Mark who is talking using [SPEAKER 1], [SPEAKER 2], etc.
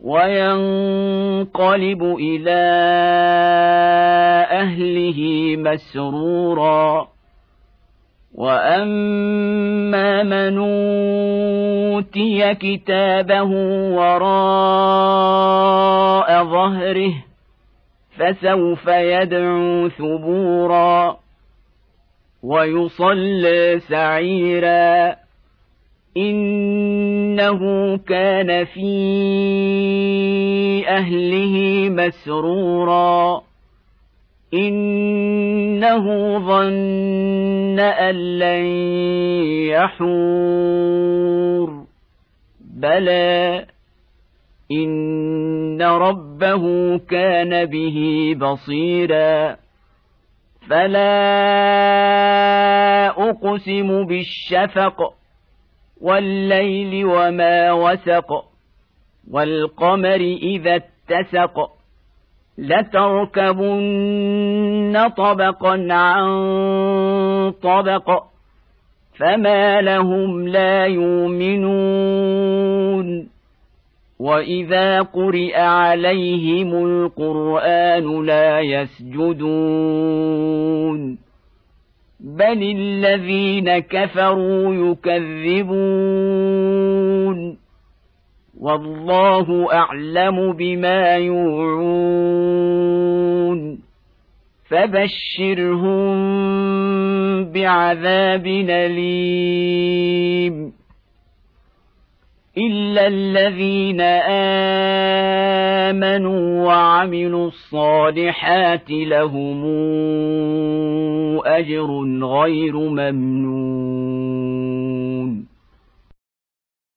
[SPEAKER 1] وينقلب إلى أهله مسرورا. وأما من أوتي كتابه وراء ظهره فسوف يدعو ثبورا. ويصلى سعيرا. إنه كان في أهله مسرورا. إنه ظن أن لن يحور. بلى إن ربه كان به بصيرا. فلا أقسم بالشفق. والليل وما وسق والقمر إذا اتسق. لتركبن طبقا عن طبق فما لهم لا يؤمنون. وإذا قرئ عليهم القرآن لا يسجدون. بل الذين كفروا يكذبون والله اعلم بما يوعون فبشرهم بعذاب اليم الا الذين امنوا وعملوا الصالحات لهم أجر غير ممنون.